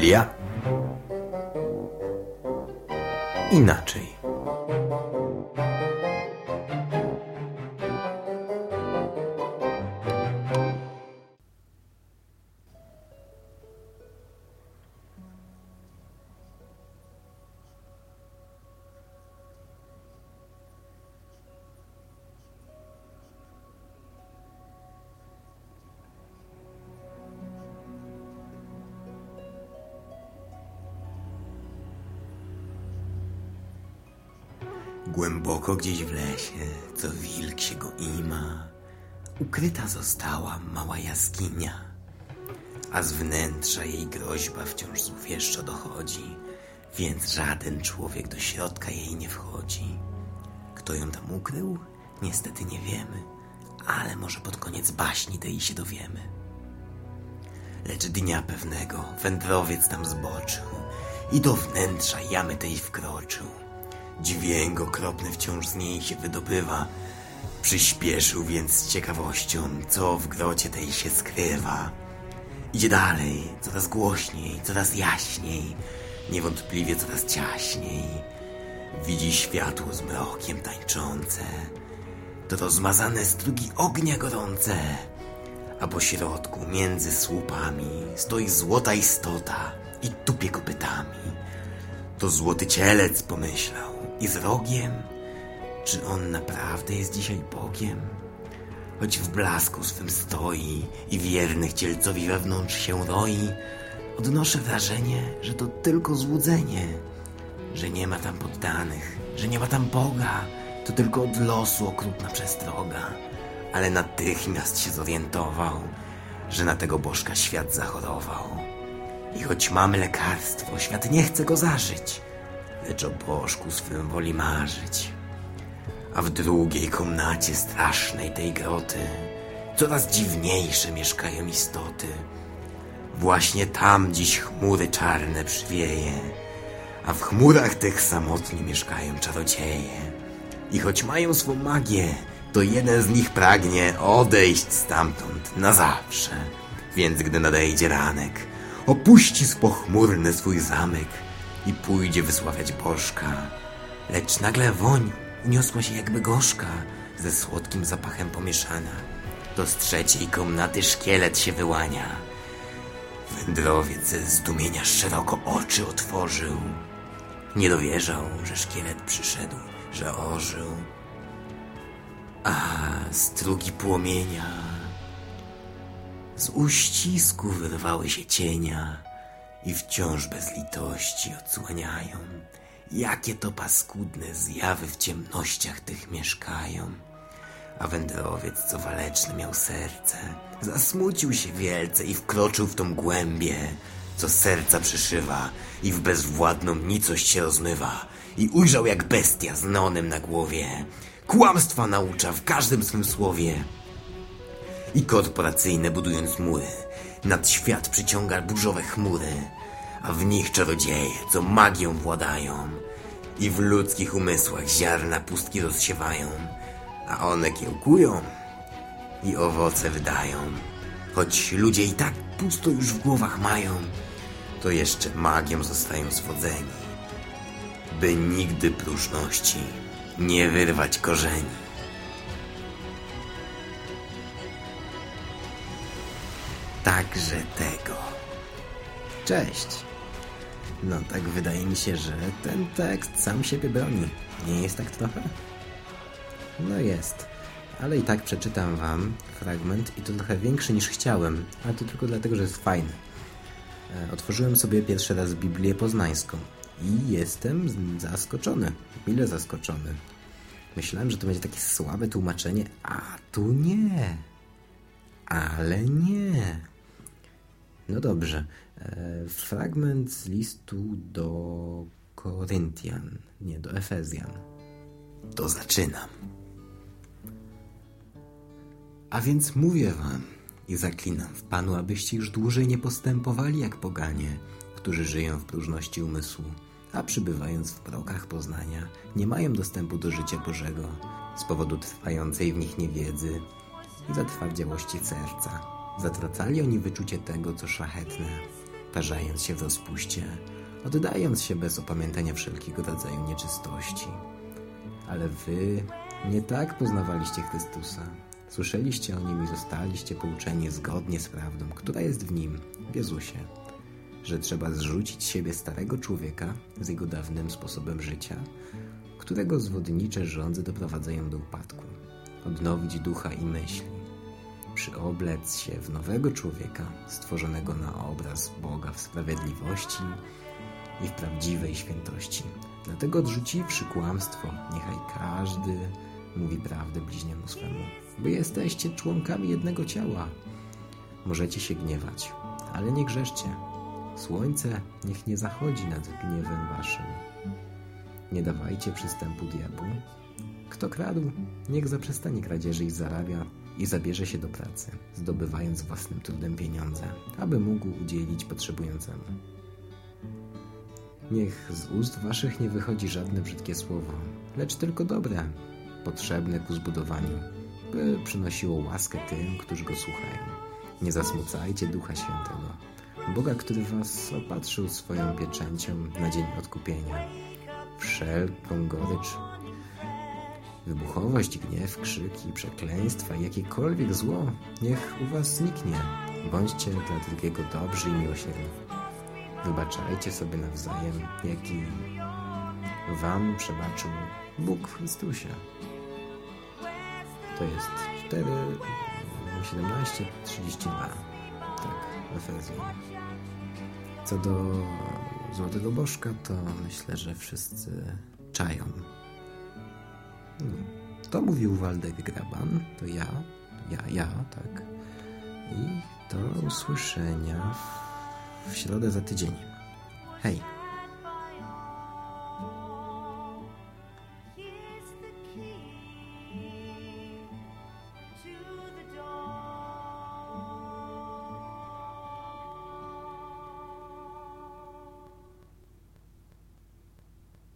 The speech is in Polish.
Biblia inaczej. Głęboko gdzieś w lesie, co wilk się go ima, ukryta została mała jaskinia, a z wnętrza jej groźba wciąż złowieszczo dochodzi, więc żaden człowiek do środka jej nie wchodzi. Kto ją tam ukrył? Niestety nie wiemy, ale może pod koniec baśni tej się dowiemy. Lecz dnia pewnego wędrowiec tam zboczył i do wnętrza jamy tej wkroczył. Dźwięk okropny wciąż z niej się wydobywa. Przyspieszył więc z ciekawością, co w grocie tej się skrywa. Idzie dalej, coraz głośniej, coraz jaśniej, niewątpliwie coraz ciaśniej. Widzi światło z mrokiem tańczące, to rozmazane strugi ognia gorące, a po środku, między słupami, stoi złota istota i tupie kopytami. To złoty cielec pomyślał i z rogiem? Czy on naprawdę jest dzisiaj Bogiem? Choć w blasku swym stoi i wiernych cielcowi wewnątrz się roi, odnoszę wrażenie, że to tylko złudzenie, że nie ma tam poddanych, że nie ma tam Boga, to tylko od losu okrutna przestroga. Ale natychmiast się zorientował, że na tego bożka świat zachorował. I choć mamy lekarstwo, świat nie chce go zażyć lecz o bożku swym woli marzyć. A w drugiej komnacie strasznej tej groty coraz dziwniejsze mieszkają istoty. Właśnie tam dziś chmury czarne przywieje, a w chmurach tych samotni mieszkają czarodzieje. I choć mają swą magię, to jeden z nich pragnie odejść stamtąd na zawsze. Więc gdy nadejdzie ranek, opuści spochmurny swój zamek i pójdzie wysławiać bożka. Lecz nagle woń uniosła się jakby gorzka, ze słodkim zapachem pomieszana. To z trzeciej komnaty szkielet się wyłania. Wędrowiec ze zdumienia szeroko oczy otworzył. Nie dowierzał, że szkielet przyszedł, że ożył. A strugi płomienia z uścisku wyrwały się cienia i wciąż bez litości odsłaniają. Jakie to paskudne zjawy w ciemnościach tych mieszkają. A wędrowiec, co waleczny miał serce, zasmucił się wielce i wkroczył w tą głębię, co serca przyszywa i w bezwładną nicość się rozmywa. I ujrzał jak bestia z nonem na głowie. Kłamstwa naucza w każdym swym słowie. I korporacyjne budując mury, nad świat przyciąga burzowe chmury, a w nich czarodzieje, co magią władają i w ludzkich umysłach ziarna pustki rozsiewają, a one kiełkują i owoce wydają. Choć ludzie i tak pusto już w głowach mają, to jeszcze magią zostają swodzeni, by nigdy próżności nie wyrwać korzeni. Także tego. Cześć. No tak wydaje mi się, że ten tekst sam siebie broni. Nie jest tak trochę? No jest. Ale i tak przeczytam wam fragment i to trochę większy niż chciałem, ale to tylko dlatego, że jest fajny. E, otworzyłem sobie pierwszy raz Biblię Poznańską i jestem zaskoczony, mile zaskoczony. Myślałem, że to będzie takie słabe tłumaczenie, a tu nie. Ale nie. No dobrze. E, fragment z listu do Koryntian, nie do Efezjan. To zaczynam. A więc mówię wam i zaklinam w Panu, abyście już dłużej nie postępowali jak poganie, którzy żyją w próżności umysłu, a przybywając w prokach poznania, nie mają dostępu do życia Bożego z powodu trwającej w nich niewiedzy i zatwardziałości serca Zatracali oni wyczucie tego, co szlachetne tarzając się w rozpuście, oddając się bez opamiętania wszelkiego rodzaju nieczystości. Ale wy nie tak poznawaliście Chrystusa. Słyszeliście o Nim i zostaliście pouczeni zgodnie z prawdą, która jest w Nim, w Jezusie, że trzeba zrzucić siebie starego człowieka z jego dawnym sposobem życia, którego zwodnicze rządzy doprowadzają do upadku, odnowić ducha i myśli, przyoblec się w nowego człowieka stworzonego na obraz Boga w sprawiedliwości i w prawdziwej świętości. Dlatego odrzuciwszy kłamstwo, niechaj każdy mówi prawdę bliźniemu swemu, bo jesteście członkami jednego ciała. Możecie się gniewać, ale nie grzeszcie. Słońce niech nie zachodzi nad gniewem waszym. Nie dawajcie przystępu diabłu. Kto kradł, niech zaprzestanie kradzieży i zarabia i zabierze się do pracy, zdobywając własnym trudem pieniądze, aby mógł udzielić potrzebującemu. Niech z ust waszych nie wychodzi żadne brzydkie słowo, lecz tylko dobre, potrzebne ku zbudowaniu, by przynosiło łaskę tym, którzy go słuchają. Nie zasmucajcie Ducha Świętego, Boga, który was opatrzył swoją pieczęcią na dzień odkupienia. Wszelką gorycz, wybuchowość, gniew, krzyki, przekleństwa i jakiekolwiek zło, niech u was zniknie. Bądźcie dla drugiego dobrzy i miłosierni. Wybaczajcie sobie nawzajem, jaki wam przebaczył Bóg w Chrystusie. To jest 4, 17, 32. Tak, Efezjan. Co do Złotego Bożka, to myślę, że wszyscy czają. To mówił Waldek Graban, to ja, ja, ja, tak. I do usłyszenia w, w środę za tydzień. Hej!